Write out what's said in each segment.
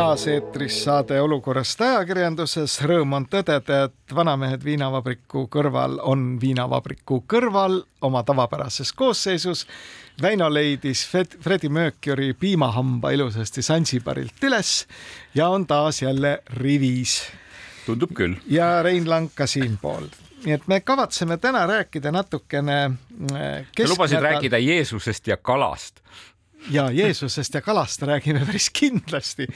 taas eetris saade Olukorrast ajakirjanduses. Rõõm on tõdeda, et Vanamehed viinavabriku kõrval on viinavabriku kõrval oma tavapärases koosseisus. Väino leidis Fred, Freddie Mercury piimahamba ilusasti Sansibarilt üles ja on taas jälle rivis. tundub küll. ja Rein Lang ka siinpool nii et me kavatseme täna rääkida natukene. sa lubasid rääkida Jeesusest ja kalast ja Jeesusest ja kalast räägime päris kindlasti.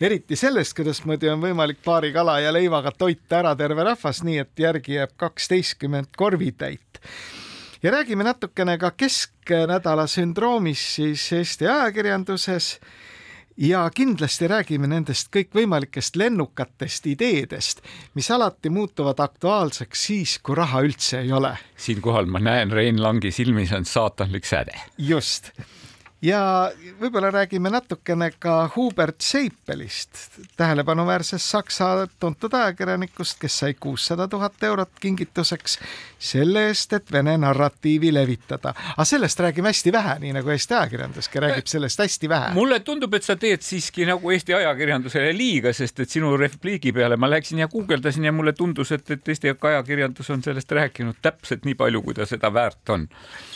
eriti sellest, kuidasmoodi on võimalik paari kala ja leivaga toita ära terve rahvas, nii et järgi jääb kaksteistkümmend korvitäit. ja räägime natukene ka kesknädala sündroomist siis Eesti ajakirjanduses ja kindlasti räägime nendest kõikvõimalikest lennukatest ideedest, mis alati muutuvad aktuaalseks siis, kui raha üldse ei ole. siinkohal ma näen Rein Langi silmis on saatanlik säde. just ja võib-olla räägime natukene ka Hubert Seipelist, tähelepanuväärsest Saksa tuntud ajakirjanikust, kes sai kuussada tuhat eurot kingituseks selle eest, et Vene narratiivi levitada. aga sellest räägime hästi vähe, nii nagu Eesti ajakirjanduski räägib sellest hästi vähe. mulle tundub, et sa teed siiski nagu Eesti ajakirjandusele liiga, sest et sinu repliigi peale ma läksin ja guugeldasin ja mulle tundus, et, et Eesti ajakirjandus on sellest rääkinud täpselt nii palju, kui ta seda väärt on.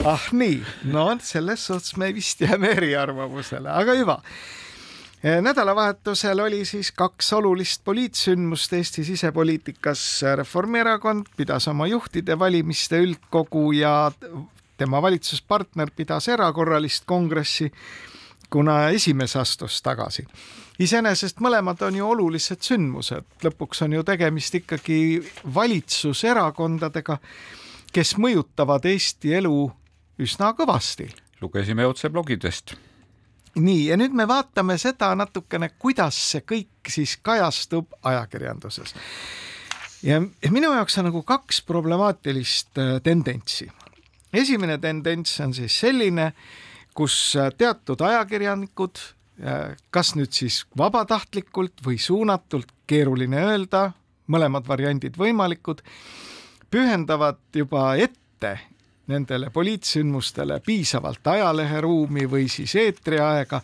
ah nii, no selles suhtes me vist jääme jääme eriarvamusele, aga hüva nädalavahetusel oli siis kaks olulist poliitsündmust Eesti sisepoliitikas. Reformierakond pidas oma juhtide valimiste üldkogu ja tema valitsuspartner pidas erakorralist kongressi, kuna esimees astus tagasi. iseenesest mõlemad on ju olulised sündmused, lõpuks on ju tegemist ikkagi valitsuserakondadega, kes mõjutavad Eesti elu üsna kõvasti lugesime otse blogidest. nii, ja nüüd me vaatame seda natukene, kuidas see kõik siis kajastub ajakirjanduses. ja minu jaoks on nagu kaks problemaatilist äh, tendentsi. esimene tendents on siis selline, kus äh, teatud ajakirjanikud, äh, kas nüüd siis vabatahtlikult või suunatult, keeruline öelda, mõlemad variandid võimalikud, pühendavad juba ette nendele poliitsündmustele piisavalt ajaleheruumi või siis eetriaega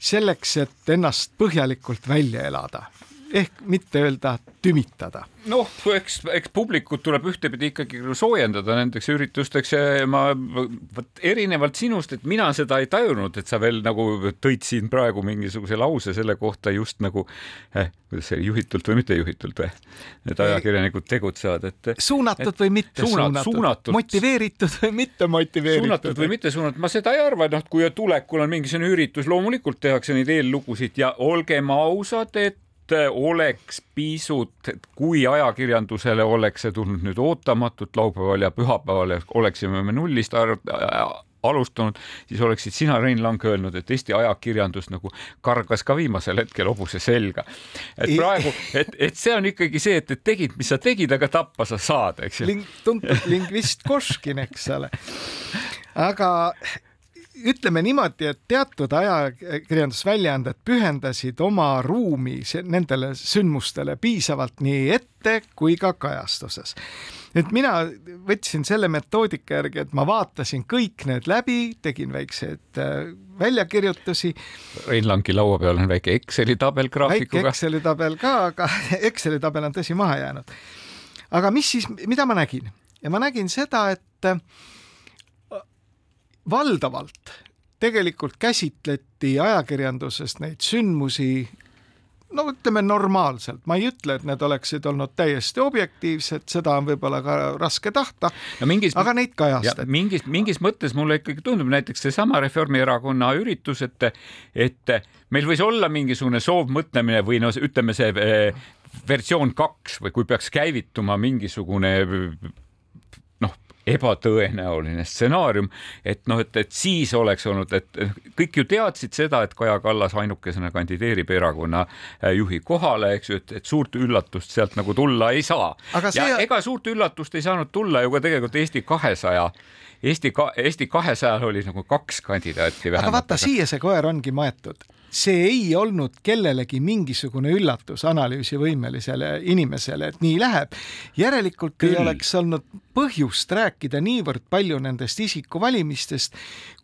selleks, et ennast põhjalikult välja elada ehk mitte öelda tümitada noh, eks, eks publikut tuleb ühtepidi ikkagi soojendada nendeks üritusteks ja ma vot erinevalt sinust, et mina seda ei tajunud, et sa veel nagu tõid siin praegu mingisuguse lause selle kohta just nagu eh,, kuidas see juhitult või mitte juhitult või? Need ajakirjanikud tegutsevad, et. suunatud et, või mitte suunatud, suunatud., motiveeritud või mitte motiveeritud. suunatud või mitte suunatud, ma seda ei arva, noh, kui tulekul on mingisugune üritus, loomulikult tehakse neid eellugusid ja olgem ausad, et oleks pisut, kui ajakirjandusele oleks see tulnud nüüd ootamatult laupäeval ja pühapäeval oleksime me nullist alustanud, siis oleksid sina, Rein Lang, öelnud, et Eesti ajakirjandus nagu kargas ka viimasel hetkel hobuse selga. et praegu, et, et see on ikkagi see, et, et tegid, mis sa tegid, aga tappa sa saad, eks ju. tuntud lingvist Koškin, eks ole. aga ütleme niimoodi, et teatud ajakirjandusväljaanded pühendasid oma ruumi nendele sündmustele piisavalt nii ette kui ka kajastuses. et mina võtsin selle metoodika järgi, et ma vaatasin kõik need läbi, tegin väikseid äh, väljakirjutusi. Rein Langi laua peal on väike Exceli tabel graafikuga. väike Exceli tabel ka, aga Exceli tabel on tõsi maha jäänud. aga mis siis, mida ma nägin? ja ma nägin seda, et valdavalt tegelikult käsitleti ajakirjanduses neid sündmusi no ütleme normaalselt, ma ei ütle, et need oleksid olnud täiesti objektiivsed, seda on võib-olla ka raske tahta no, mingis, aga neid kajastati. mingis, mingis mõttes mulle ikkagi tundub näiteks seesama Reformierakonna üritus, et, et meil võis olla mingisugune soovmõtlemine või no ütleme see eh, versioon kaks või kui peaks käivituma mingisugune ebatõenäoline stsenaarium, et noh, et, et siis oleks olnud, et kõik ju teadsid seda, et Kaja Kallas ainukesena kandideerib erakonna äh, juhi kohale, eks ju, et, et suurt üllatust sealt nagu tulla ei saa. ja see... ega suurt üllatust ei saanud tulla ju ka tegelikult Eesti kahesaja Eesti ka, Eesti kahesajal oli nagu kaks kandidaati vähemalt. aga vaata, siia see koer ongi maetud see ei olnud kellelegi mingisugune üllatus analüüsivõimelisele inimesele, et nii läheb. järelikult Küll. ei oleks olnud põhjust rääkida niivõrd palju nendest isikuvalimistest,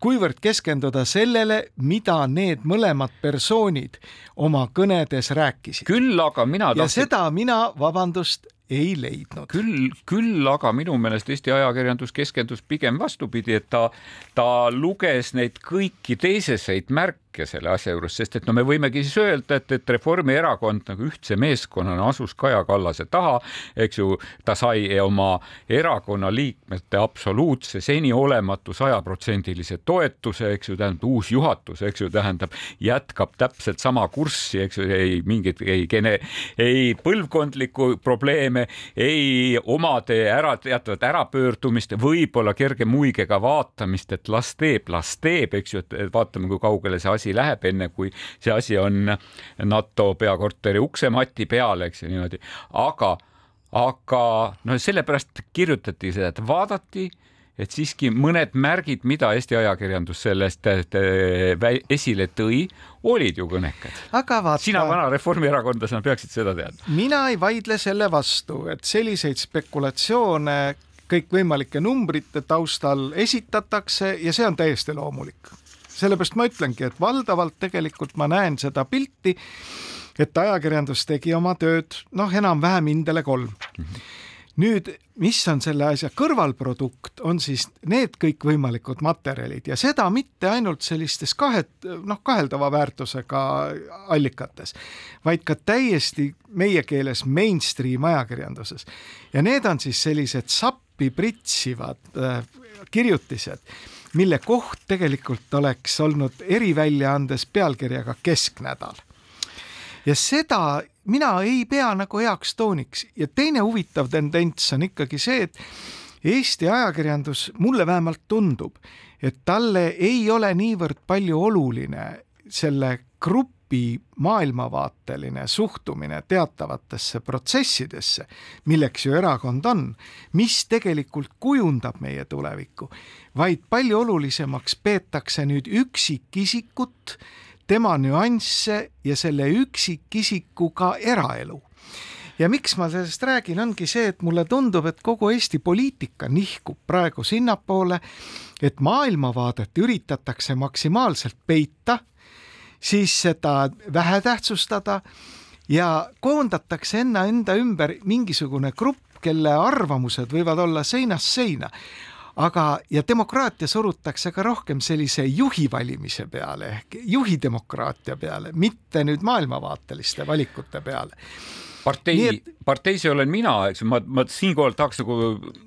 kuivõrd keskenduda sellele, mida need mõlemad persoonid oma kõnedes rääkisid. küll aga mina tahtsin... ja seda mina, vabandust, ei leidnud. küll, küll aga minu meelest Eesti ajakirjandus keskendus pigem vastupidi, et ta, ta luges neid kõiki teiseseid märke selle asja juures, sest et no me võimegi siis öelda, et, et Reformierakond nagu ühtse meeskonnana asus Kaja Kallase taha, eks ju, ta sai oma erakonna liikmete absoluutse seniolematu sajaprotsendilise toetuse, eks ju, tähendab uus juhatus, eks ju, tähendab, jätkab täpselt sama kurssi, eks ju, ei mingit, ei gene-, ei põlvkondlikku probleeme, ei omade ära, teatavat ärapöördumist, võib-olla kerge muigega vaatamist, et las teeb, las teeb, eks ju, et vaatame, kui kaugele see asi läheb, enne kui see asi on NATO peakorteri uksemati peal, eks ju niimoodi, aga, aga no sellepärast kirjutati seda, et vaadati et siiski mõned märgid, mida Eesti ajakirjandus sellest esile tõi, olid ju kõnekad. aga vaata. sina vana reformierakondlasena peaksid seda teadma. mina ei vaidle selle vastu, et selliseid spekulatsioone kõikvõimalike numbrite taustal esitatakse ja see on täiesti loomulik sellepärast ma ütlengi, et valdavalt tegelikult ma näen seda pilti, et ajakirjandus tegi oma tööd noh, enam-vähem hindele kolm mm. -hmm nüüd, mis on selle asja kõrvalprodukt, on siis need kõikvõimalikud materjalid ja seda mitte ainult sellistes kahet, noh, kaheldava väärtusega allikates, vaid ka täiesti meie keeles mainstream ajakirjanduses. ja need on siis sellised sappi pritsivad äh, kirjutised mille koht tegelikult oleks olnud eriväljaandes pealkirjaga Kesknädal. Ja seda mina ei pea nagu heaks tooniks. Ja teine huvitav tendents on ikkagi see, et Eesti ajakirjandus, mulle vähemalt tundub, et talle ei ole niivõrd palju oluline selle grupi maailmavaateline suhtumine teatavatesse protsessidesse, milleks ju erakond on, mis tegelikult kujundab meie tulevikku, vaid palju olulisemaks peetakse nüüd üksikisikut, tema nüansse ja selle üksikisiku ka eraelu. Ja miks ma sellest räägin, ongi see, et mulle tundub, et kogu Eesti poliitika nihkub praegu sinnapoole, et maailmavaadet üritatakse maksimaalselt peita siis seda vähetähtsustada ja koondatakse enna enda ümber mingisugune grupp, kelle arvamused võivad olla seinast seina aga, ja demokraatia surutakse ka rohkem sellise juhi valimise peale ehk juhidemokraatia peale, mitte nüüd maailmavaateliste valikute peale partei et..., parteis olen mina, eks ma, ma siinkohal tahaks nagu,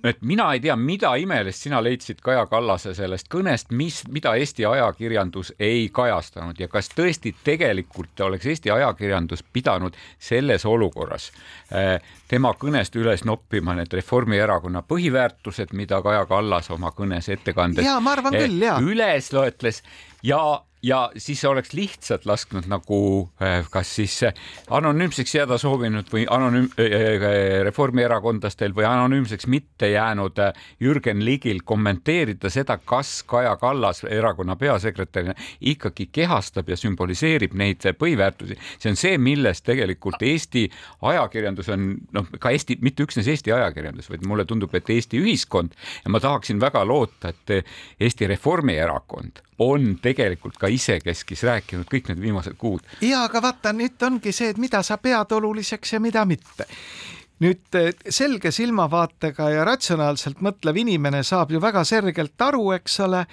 et mina ei tea, mida imelist sina leidsid Kaja Kallase sellest kõnest, mis, mida Eesti ajakirjandus ei kajastanud ja kas tõesti tegelikult oleks Eesti ajakirjandus pidanud selles olukorras äh, tema kõnest üles noppima need Reformierakonna põhiväärtused, mida Kaja Kallas oma kõnes ettekandes ja, arvan küll, äh, üles loetles ja ja siis oleks lihtsalt lasknud nagu äh, kas siis äh, anonüümseks jääda soovinud või anonüüm- äh, reformierakondlastel või anonüümseks mitte jäänud Jürgen Ligil kommenteerida seda, kas Kaja Kallas erakonna peasekretärina ikkagi kehastab ja sümboliseerib neid põhiväärtusi. see on see, millest tegelikult Eesti ajakirjandus on noh, ka Eesti, mitte üksnes Eesti ajakirjandus, vaid mulle tundub, et Eesti ühiskond ja ma tahaksin väga loota, et Eesti Reformierakond on tegelikult ka isekeskis rääkinud kõik need viimased kuud. ja aga vaata, nüüd ongi see, et mida sa pead oluliseks ja mida mitte nüüd selge silmavaatega ja ratsionaalselt mõtlev inimene saab ju väga selgelt aru, eks ole,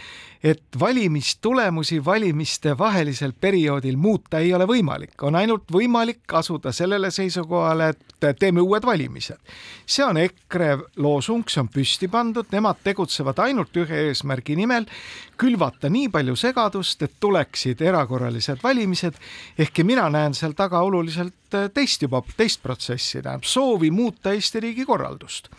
et valimistulemusi valimiste vahelisel perioodil muuta ei ole võimalik, on ainult võimalik asuda sellele seisukohale, et teeme uued valimised. see on EKRE loosung, see on püsti pandud, nemad tegutsevad ainult ühe eesmärgi nimel, külvata nii palju segadust, et tuleksid erakorralised valimised, ehkki mina näen seal taga oluliselt teist juba, teist protsessi, tähendab soovi muuta Eesti riigi korraldust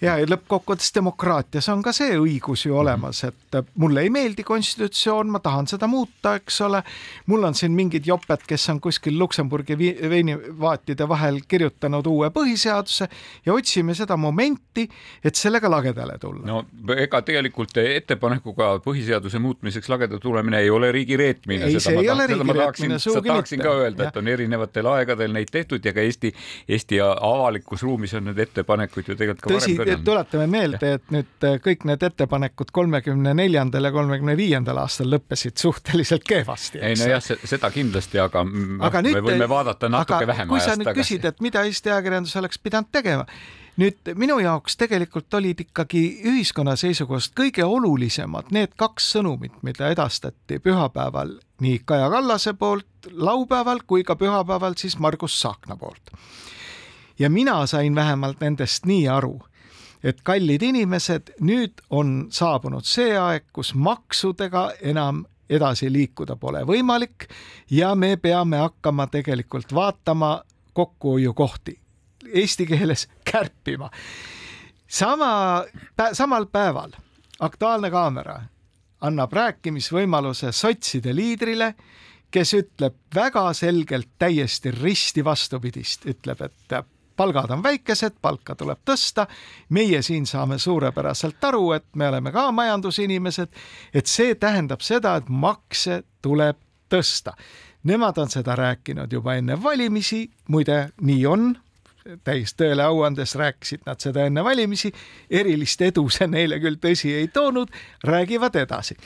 ja, ja lõppkokkuvõttes demokraatias on ka see õigus ju olemas, et mulle ei meeldi konstitutsioon, ma tahan seda muuta, eks ole. mul on siin mingid joped, kes on kuskil Luksemburgi veinivaatide vahel kirjutanud uue põhiseaduse ja otsime seda momenti, et sellega lagedale tulla. no ega tegelikult ettepanekuga põhiseaduse muutmiseks lagedale tulemine ei ole riigi reetmine. ei, see ei ole riigi reetmine, sugugi mitte. tahaksin ka öelda, et on erinevatel aegadel neid tehtud ja ka Eesti, Eesti avalikus ruumis on neid ettepanekuid ju tegelikult ka Tõsi, varem kõnelnud. tuletame meelde, et nüüd äh, kõik need ettepanekud kolmekümne neljandal ja kolmekümne viiendal aastal lõppesid suhteliselt kehvasti. ei nojah, seda kindlasti, aga, aga nüüd, me võime vaadata natuke vähem ajast tagasi. kui sa nüüd tagasi. küsid, et mida Eesti ajakirjandus oleks pidanud tegema, nüüd minu jaoks tegelikult olid ikkagi ühiskonna seisukohast kõige olulisemad need kaks sõnumit, mida edastati pühapäeval nii Kaja Kallase poolt laupäeval kui ka pühapäeval siis Margus Tsahkna poolt. ja mina sain vähemalt nendest nii aru, et kallid inimesed, nüüd on saabunud see aeg, kus maksudega enam edasi liikuda pole võimalik ja me peame hakkama tegelikult vaatama kokkuhoiukohti eesti keeles kärpima. sama, samal päeval Aktuaalne kaamera annab rääkimisvõimaluse sotside liidrile, kes ütleb väga selgelt täiesti risti vastupidist, ütleb, et palgad on väikesed, palka tuleb tõsta. meie siin saame suurepäraselt aru, et me oleme ka majandusinimesed, et see tähendab seda, et makse tuleb tõsta. Nemad on seda rääkinud juba enne valimisi, muide, nii on täis tõele au andes rääkisid nad seda enne valimisi, erilist edu see neile küll tõsi ei toonud, räägivad edasi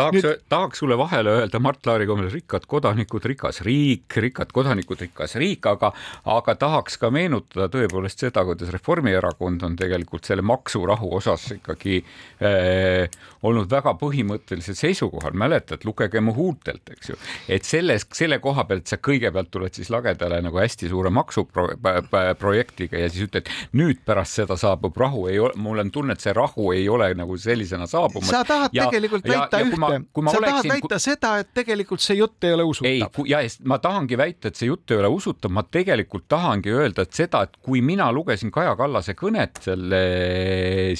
tahaks Nüüd..., tahaks sulle vahele öelda Mart Laari kombel rikkad kodanikud, rikas riik, rikkad kodanikud, rikas riik, aga, aga tahaks ka meenutada tõepoolest seda, kuidas Reformierakond on tegelikult selle maksurahu osas ikkagi äh, olnud väga põhimõtteliselt seisukohal, mäletad, lugege mu huultelt, eks ju, et selles, selle koha pealt sa kõigepealt tuled siis lagedale nagu hästi suure maksuprojektiga ja siis ütled, nüüd pärast seda saabub rahu, ei ole, mul on tunne, et see rahu ei ole nagu sellisena saabumas. sa tahad ja, tegelikult väita ühte ma, sa oleksin, tahad väita kui... seda, et tegelikult see jutt ei ole usutav? ei, ja ma tahangi väita, et see jutt ei ole usutav, ma tegelikult tahangi öelda, et seda, et kui mina lugesin Kaja Kallase kõnet selle,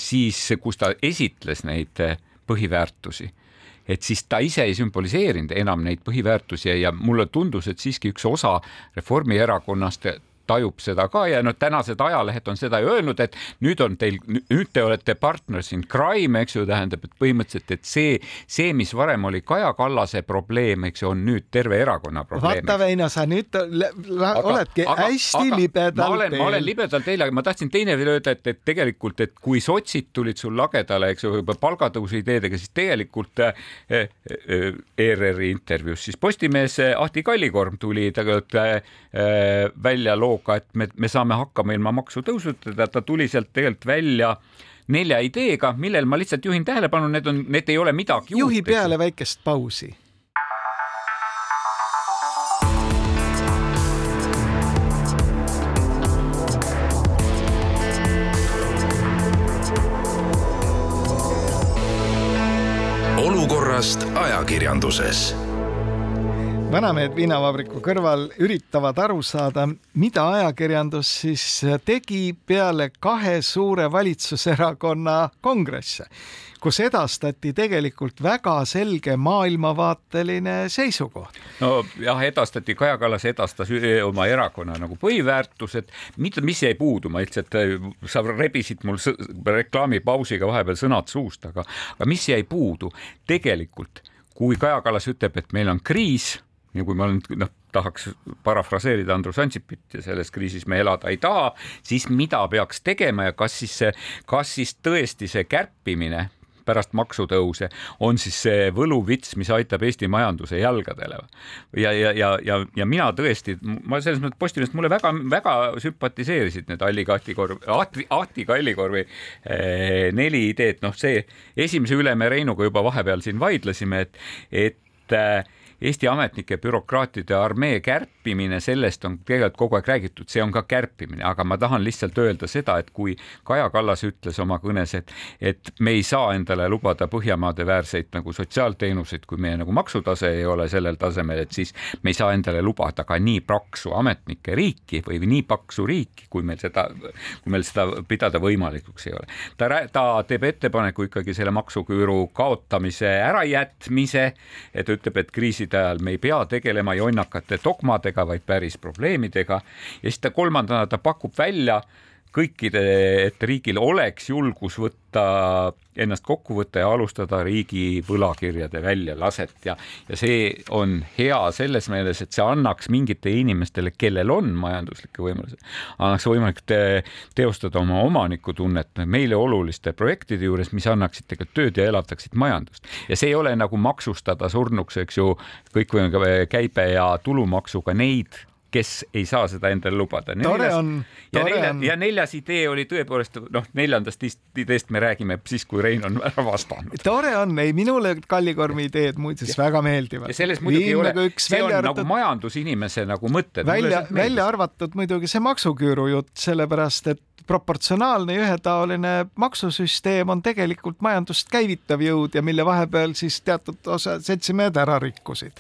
siis kus ta esitles neid põhiväärtusi et siis ta ise ei sümboliseerinud enam neid põhiväärtusi ja mulle tundus, et siiski üks osa Reformierakonnast tajub seda ka ja noh, tänased ajalehed on seda ju öelnud, et nüüd on teil, nüüd te olete partners in crime, eks ju, tähendab, et põhimõtteliselt, et see, see, mis varem oli Kaja Kallase probleem, eks ju, on nüüd terve erakonna probleem. vaata, Veino, sa nüüd oledki aga, hästi aga, libedal ma olen, teel. ma olen libedal teel, aga ma tahtsin teine veel öelda, et, et tegelikult, et kui sotsid tulid sul lagedale, eks ju, palgatõusu ideedega, siis tegelikult äh, äh, ERR-i intervjuus siis Postimees Ahti Kallikorm tuli tegelikult äh, välja looga looga, et me, me saame hakkama ilma maksutõusudeta, ta tuli sealt tegelikult välja nelja ideega, millel ma lihtsalt juhin tähelepanu, need on, need ei ole midagi juhi uut, peale väikest pausi. Olukorrast ajakirjanduses vanamehed viinavabriku kõrval üritavad aru saada, mida ajakirjandus siis tegi peale kahe suure valitsuserakonna kongresse, kus edastati tegelikult väga selge maailmavaateline seisukoht. nojah, edastati, Kaja Kallas edastas oma erakonna nagu põhiväärtused, mida, mis jäi puuduma, lihtsalt sa rebisid mul reklaamipausiga vahepeal sõnad suust, aga, aga mis jäi puudu? Tegelikult kui Kaja Kallas ütleb, et meil on kriis ja kui ma nüüd noh, tahaks parafraseerida Andrus Ansipit ja selles kriisis me elada ei taha, siis mida peaks tegema ja kas siis see, kas siis tõesti see kärpimine pärast maksutõuse on siis see võluvits, mis aitab Eesti majanduse jalgadele. ja, ja, ja, ja, ja mina tõesti, ma selles mõttes Postimehest mulle väga-väga sümpatiseerisid need Alli Kahtikorv, Ahti, Ahti Kallikorvi eh, neli ideed, noh, see esimese üle me Reinuga juba vahepeal siin vaidlesime, et, et eh, Eesti ametnike bürokraatide armee kärpimine, sellest on tegelikult kogu aeg räägitud, see on ka kärpimine, aga ma tahan lihtsalt öelda seda, et kui Kaja Kallas ütles oma kõnes, et, et me ei saa endale lubada Põhjamaade väärseid nagu sotsiaalteenuseid, kui meie nagu maksutase ei ole sellel tasemel, et siis me ei saa endale lubada ka nii paksu ametnike riiki või nii paksu riiki, kui meil seda, kui meil seda pidada võimalikuks ei ole. ta, ta teeb ettepaneku ikkagi selle maksuküüru kaotamise ärajätmise, et ütleb, et kriiside ajal me ei pea tegelema jonnakate dogmadega, vaid päris probleemidega. Ja siis ta kolmandana ta pakub välja kõikide, et riigil oleks julgus võtta ennast kokku võtta ja alustada riigi võlakirjade väljalaset ja, ja see on hea selles meeles, et see annaks mingitele inimestele, kellel on majanduslikke võimalusi, annaks võimalik te, teostada oma omanikutunnet meile oluliste projektide juures, mis annaksid tegelikult tööd ja elavdaksid majandust. ja see ei ole nagu maksustada surnuks, eks ju, kõikvõimaliku käibe ja tulumaksuga neid kes ei saa seda endale lubada. tore on. ja, nelja, ja neljas idee oli tõepoolest noh, neljandast ideest me räägime siis, kui Rein on ära vastanud. tore on, ei minule Kallikormi ideed muuseas väga meeldivad. ja selles muidugi ei ole, nagu see on arvatud, nagu majandusinimese nagu mõtted. välja, välja arvatud muidugi see maksuküüru jutt, sellepärast et proportsionaalne ja ühetaoline maksusüsteem on tegelikult majandust käivitav jõud ja mille vahepeal siis teatud osa seltsimehed ära rikkusid.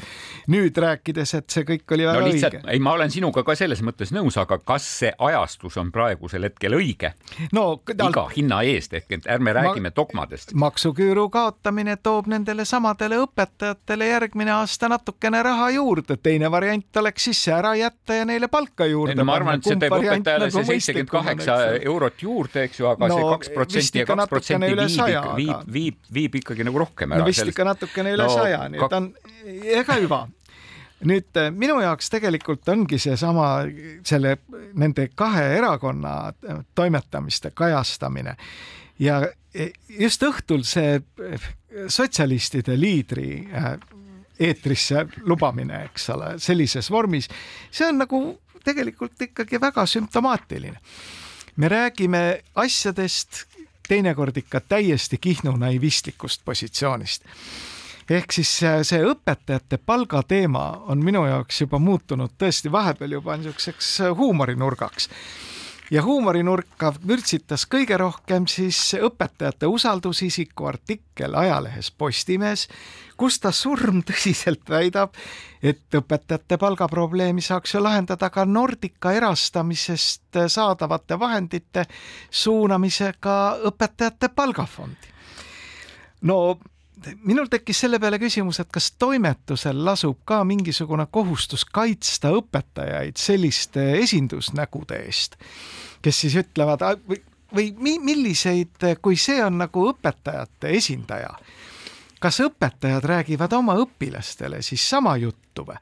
nüüd rääkides, et see kõik oli väga no, lihtsalt, õige. ei, ma olen sinuga ka selles mõttes nõus, aga kas see ajastus on praegusel hetkel õige no,? iga hinna eest ehk et ärme räägime dogmadest. maksuküüru kaotamine toob nendele samadele õpetajatele järgmine aasta natukene raha juurde, teine variant oleks siis see ära jätta ja neile palka juurde. ma arvan, et see teeb õpetajale nagu see seitsekümmend kaheksa eurot juurde, eks ju, aga no, see kaks protsenti ja kaks protsenti viib, viib, viib, viib ikkagi nagu rohkem ära. no vist ikka natukene üle saja no,, nii et on, ega hüva nüüd äh, minu jaoks tegelikult ongi seesama selle nende kahe erakonna äh, toimetamiste kajastamine. Ja e, just õhtul see äh, sotsialistide liidri eetrisse lubamine, eks ole, sellises vormis, see on nagu tegelikult ikkagi väga sümptomaatiline me räägime asjadest teinekord ikka täiesti Kihnu naivistlikust positsioonist. ehk siis see õpetajate palgateema on minu jaoks juba muutunud tõesti vahepeal juba niisuguseks huumorinurgaks ja huumorinurka vürtsitas kõige rohkem siis õpetajate usaldusisiku artikkel ajalehes Postimees, kus ta surmtõsiselt väidab, et õpetajate palgaprobleemi saaks ju lahendada ka Nordica erastamisest saadavate vahendite suunamisega õpetajate palgafondi. no minul tekkis selle peale küsimus, et kas toimetusel lasub ka mingisugune kohustus kaitsta õpetajaid selliste esindusnägude eest, kes siis ütlevad või, või milliseid, kui see on nagu õpetajate esindaja, kas õpetajad räägivad oma õpilastele siis sama juttu või?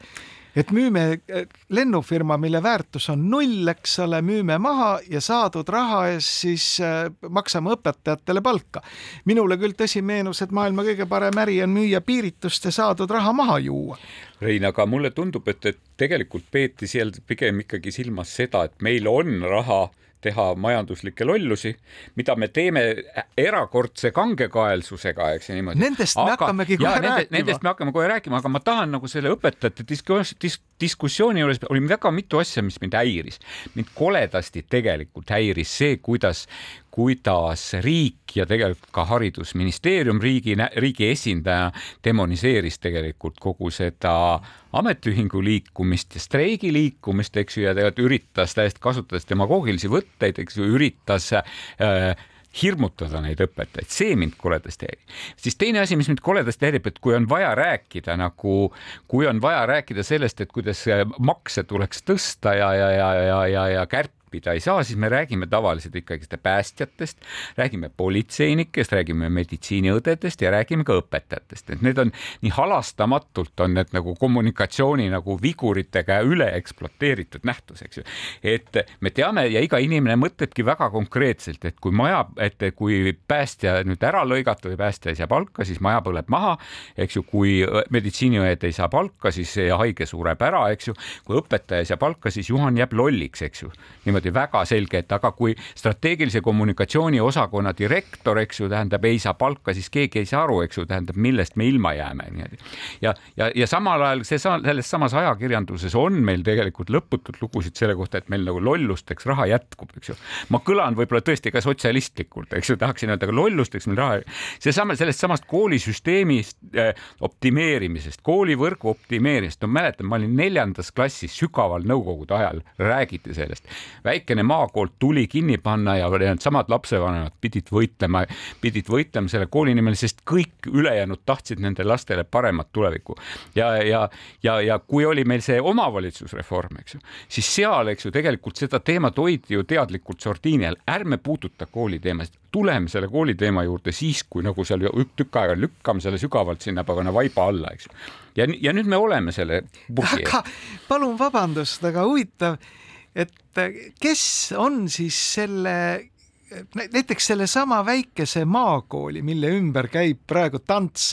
Et müüme eh, lennufirma, mille väärtus on null, eks ole, müüme maha ja saadud raha eest siis äh, maksame õpetajatele palka. minule küll tõsi meenus, et maailma kõige parem äri on müüa piiritust ja saadud raha maha juua. Rein, aga mulle tundub, et, et tegelikult peeti seal pigem ikkagi silmas seda, et meil on raha teha majanduslikke lollusi, mida me teeme erakordse kangekaelsusega, eks ju niimoodi. Nendest aga, me hakkamegi kohe nende, rääkima. Nendest me hakkame kohe rääkima, aga ma tahan nagu selle õpetajate diskus, dis, diskussiooni juures oli väga mitu asja, mis mind häiris. mind koledasti tegelikult häiris see, kuidas, kuidas riik ja tegelikult ka haridusministeerium riigi, riigi esindaja demoniseeris tegelikult kogu seda ametiühingu liikumist ja streigi liikumist, eks ju, ja tegelikult üritas täiesti kasutades demagoogilisi võtteid, eks ju, üritas äh, hirmutada neid õpetajaid, see mind koledasti häirib. siis teine asi, mis mind koledasti häirib, et kui on vaja rääkida nagu, kui on vaja rääkida sellest, et kuidas makse tuleks tõsta ja, ja, ja, ja, ja, ja kärpida õppida ei saa, siis me räägime tavaliselt ikkagi päästjatest, räägime politseinikest, räägime meditsiiniõdedest ja räägime ka õpetajatest, et need on nii halastamatult on need nagu kommunikatsiooni nagu viguritega üle ekspluateeritud nähtus, eks ju. et me teame ja iga inimene mõtlebki väga konkreetselt, et kui maja, et kui päästja nüüd ära lõigata või päästja ei saa palka, siis maja põleb maha, eks ju, kui meditsiiniõed ei saa palka, siis haige sureb ära, eks ju, kui õpetaja ei saa palka, siis Juhan jääb lolliks, eks ju. niimoodi niimoodi väga selge, et aga kui strateegilise kommunikatsiooni osakonna direktor, eks ju, tähendab, ei saa palka, siis keegi ei saa aru, eks ju, tähendab, millest me ilma jääme niimoodi. ja, ja, ja samal ajal see selles samas ajakirjanduses on meil tegelikult lõputult lugusid selle kohta, et meil nagu lollusteks raha jätkub, eks ju. ma kõlan võib-olla tõesti ka sotsialistlikult, eks ju, tahaksin öelda, aga lollusteks meil raha, seesama sellest samast koolisüsteemist äh, optimeerimisest, koolivõrgu optimeerimisest, no mäletan, ma olin neljandas klassis sügaval nõukogude ajal, räägiti sellest. Väikene maakool tuli kinni panna ja needsamad lapsevanemad pidid võitlema, pidid võitlema selle kooli nimel, sest kõik ülejäänud tahtsid nendele lastele paremat tulevikku. ja, ja, ja, ja kui oli meil see omavalitsusreform, eks ju, siis seal, eks ju, tegelikult seda teemat hoiti ju teadlikult sordiini all, ärme puuduta kooliteemasid, tuleme selle kooliteema juurde siis, kui nagu seal tükk aega lükkame selle sügavalt sinna pagana vaiba alla, eks ju. ja, ja nüüd me oleme selle aga palun vabandust, aga huvitav, et kes on siis selle näiteks sellesama väikese maakooli, mille ümber käib praegu tants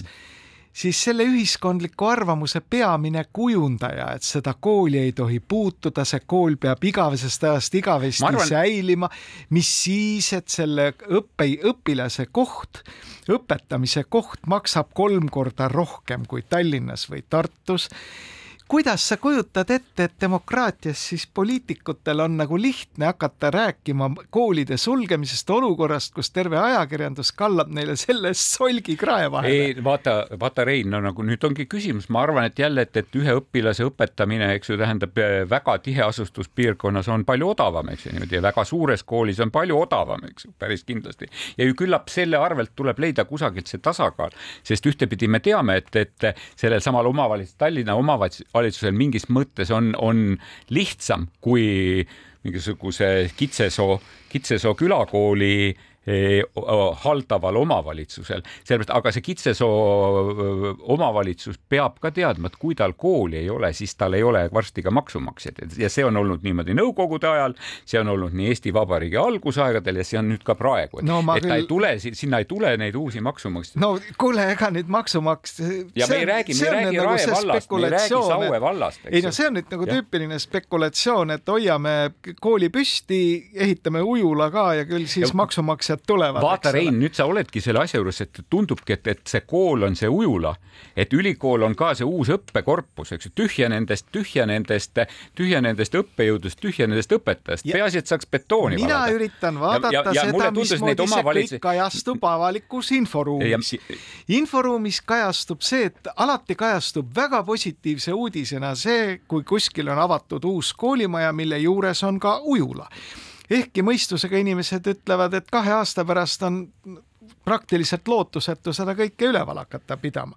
siis selle ühiskondliku arvamuse peamine kujundaja, et seda kooli ei tohi puutuda, see kool peab igavesest ajast igavesti arvan... säilima, mis siis, et selle õppe, õpilase koht, õpetamise koht maksab kolm korda rohkem kui Tallinnas või Tartus kuidas sa kujutad ette, et demokraatias siis poliitikutel on nagu lihtne hakata rääkima koolide sulgemisest olukorrast, kus terve ajakirjandus kallab neile sellest solgi krae vahele? ei, vaata, vaata Rein, no nagu nüüd ongi küsimus, ma arvan, et jälle, et, et ühe õpilase õpetamine, eks ju, tähendab eh, väga tiheasustuspiirkonnas on palju odavam, eks ju, niimoodi ja väga suures koolis on palju odavam, eks ju, päris kindlasti. ja ju küllap selle arvelt tuleb leida kusagilt see tasakaal, sest ühtepidi me teame, et, et sellel samal omavalitsus, Tallinna omavalitsus valitsusel mingis mõttes on, on lihtsam kui mingisuguse Kitsesoo, Kitsesoo külakooli haldaval omavalitsusel, sellepärast, aga see Kitsesoo omavalitsus peab ka teadma, et kui tal kooli ei ole, siis tal ei ole varsti ka maksumaksjaid ja see on olnud niimoodi nõukogude ajal, see on olnud nii Eesti Vabariigi algusaegadel ja see on nüüd ka praegu, et, no, et küll... ta ei tule, sinna ei tule neid uusi maksumaksjaid. no kuule, ega nüüd maksumaks. ja me ei räägi, me ei räägi nagu Rae vallast, me ei räägi Saue vallast. ei no see on nüüd nagu ja. tüüpiline spekulatsioon, et hoiame kooli püsti, ehitame ujula ka ja küll siis ja... maksumaksjad asjad tulevad. vaata, Rein, nüüd sa oledki selle asja juures, et tundubki, et, et see kool on see ujula, et ülikool on ka see uus õppekorpus, eks ju, tühja nendest, tühja nendest, tühja nendest õppejõududest, tühja nendest õpetajast, peaasi, et saaks betooni mina valada. üritan vaadata ja, ja, ja seda, mismoodi omavalitsus... see kõik kajastub avalikus inforuumis. Ja.... inforuumis kajastub see, et alati kajastub väga positiivse uudisena see, kui kuskil on avatud uus koolimaja, mille juures on ka ujula ehkki mõistusega inimesed ütlevad, et kahe aasta pärast on praktiliselt lootusetu seda kõike üleval hakata pidama.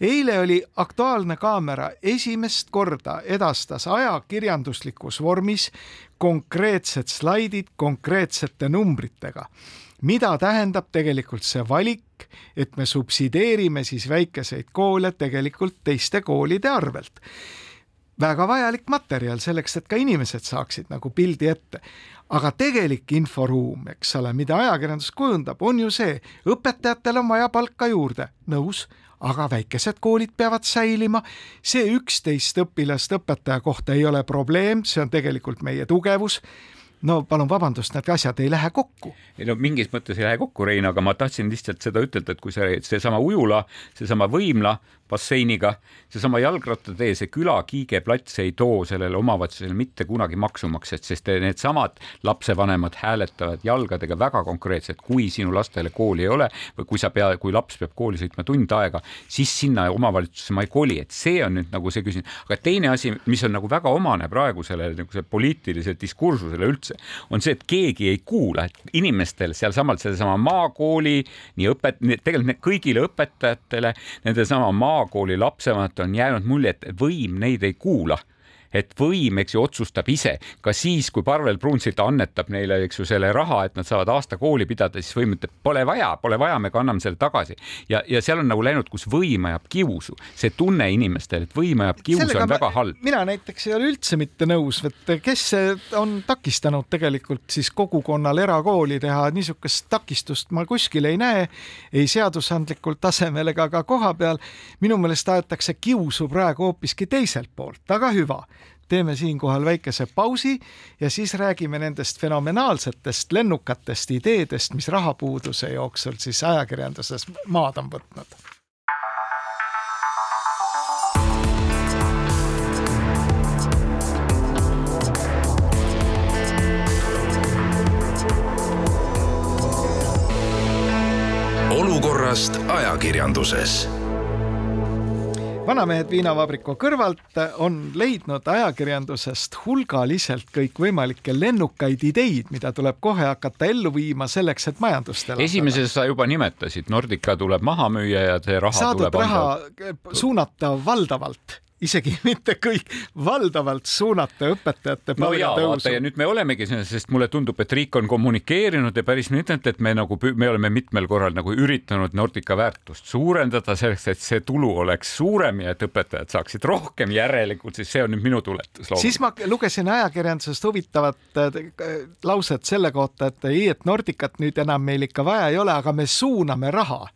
eile oli Aktuaalne Kaamera esimest korda edastas ajakirjanduslikus vormis konkreetsed slaidid konkreetsete numbritega. mida tähendab tegelikult see valik, et me subsideerime siis väikeseid koole tegelikult teiste koolide arvelt väga vajalik materjal selleks, et ka inimesed saaksid nagu pildi ette aga tegelik inforuum, eks ole, mida ajakirjandus kujundab, on ju see, õpetajatel on vaja palka juurde, nõus, aga väikesed koolid peavad säilima. see üksteist õpilast õpetaja kohta ei ole probleem, see on tegelikult meie tugevus no palun vabandust, need asjad ei lähe kokku. ei no mingis mõttes ei lähe kokku, Rein, aga ma tahtsin lihtsalt seda ütelda, et kui see, seesama ujula, seesama võimla basseiniga, seesama jalgrattatee, see küla Kiige plats ei too sellele omavalitsusele mitte kunagi maksumaksjat, sest needsamad lapsevanemad hääletavad jalgadega väga konkreetselt, kui sinu lastele kooli ei ole või kui sa pea, kui laps peab kooli sõitma tund aega, siis sinna omavalitsusse ma ei koli, et see on nüüd nagu see küsimus. aga teine asi, mis on nagu väga omane praegusele nagu poliitilisele diskursusele üldse, on see, et keegi ei kuula, et inimestel sealsamalt sellesama maakooli nii õpet-, tegelikult kõigile õpetajatele, nendesama maa maakooli lapsevanemad on jäänud mulje, et võim neid ei kuula et võim, eks ju, otsustab ise, ka siis, kui Parvel Pruunsild annetab neile, eks ju, selle raha, et nad saavad aasta kooli pidada, siis võim ütleb, pole vaja, pole vaja, me kanname selle tagasi. ja, ja seal on nagu läinud, kus võim ajab kiusu, see tunne inimestel, et võim ajab kiusu on väga halb. mina näiteks ei ole üldse mitte nõus, et kes on takistanud tegelikult siis kogukonnal erakooli teha, niisugust takistust ma kuskil ei näe, ei seadusandlikul tasemel ega ka koha peal. minu meelest aetakse kiusu praegu hoopiski teiselt poolt, aga hüva teeme siinkohal väikese pausi ja siis räägime nendest fenomenaalsetest lennukatest ideedest, mis rahapuuduse jooksul siis ajakirjanduses maad on võtnud. Olukorrast ajakirjanduses vanamehed viinavabriku kõrvalt on leidnud ajakirjandusest hulgaliselt kõikvõimalikke lennukaid ideid, mida tuleb kohe hakata ellu viima selleks, et majandust elavdada. esimeses sa juba nimetasid, Nordica tuleb maha müüa ja see raha saadud tuleb raha anda suunata valdavalt isegi mitte kõik, valdavalt suunata õpetajate no jaa, vaata ja nüüd me olemegi selles, sest mulle tundub, et riik on kommunikeerinud ja päris mitmelt, et me nagu, me oleme mitmel korral nagu üritanud Nordica väärtust suurendada selleks, et see tulu oleks suurem ja et õpetajad saaksid rohkem, järelikult siis see on nüüd minu tuletus. siis ma lugesin ajakirjandusest huvitavat äh, lauset selle kohta, et ei, et Nordicat nüüd enam meil ikka vaja ei ole, aga me suuname raha.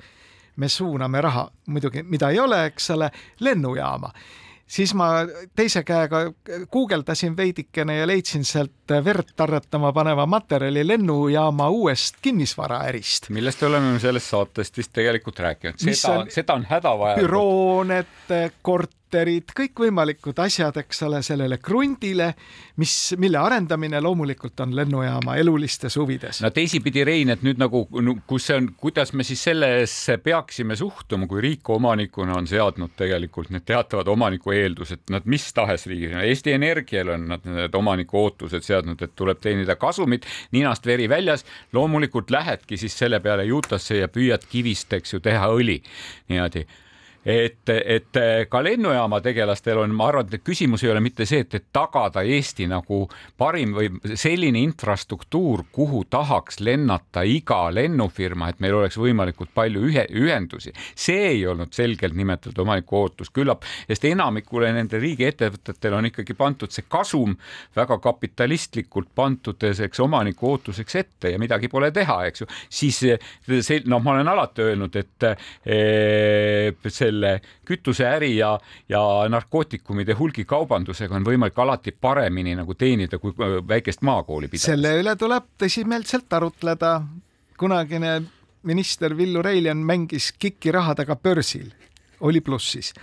Me suuname raha, muidugi, mida ei ole, eks ole, lennujaama siis ma teise käega guugeldasin veidikene ja leidsin sealt verd tarretama paneva materjali lennujaama uuest kinnisvaraärist. millest oleme selles saatest vist tegelikult rääkinud, seda, seda on hädavajalik. bürooned, kort-, korterid, kõikvõimalikud asjad, eks ole, sellele krundile, mis, mille arendamine loomulikult on lennujaama elulistes huvides. no teisipidi, Rein, et nüüd nagu, kus see on, kuidas me siis sellesse peaksime suhtuma, kui riik omanikuna on seadnud tegelikult need teatavad omaniku eeldused, nad mis tahes riigis, Eesti Energial on nad need omaniku ootused seadnud, et tuleb teenida kasumit, ninast veri väljas, loomulikult lähedki siis selle peale juutasse ja püüad kivist, eks ju, teha õli niimoodi et, et ka lennujaama tegelastel on, ma arvan, et küsimus ei ole mitte see, et, et tagada Eesti nagu parim või selline infrastruktuur, kuhu tahaks lennata iga lennufirma, et meil oleks võimalikult palju ühe, ühendusi. see ei olnud selgelt nimetatud omaniku ootus, küllap, sest enamikule nende riigiettevõtetel on ikkagi pandud see kasum väga kapitalistlikult pandud selleks omaniku ootuseks ette ja midagi pole teha, eks ju. siis see, noh, ma olen alati öelnud, et eh, see selle kütuseäri ja, ja narkootikumide hulgikaubandusega on võimalik alati paremini nagu teenida kui äh, väikest maakooli pidada. selle üle tuleb tõsimeelselt arutleda. kunagine minister Villu Reiljan mängis KIK-i rahadega börsil, oli plussis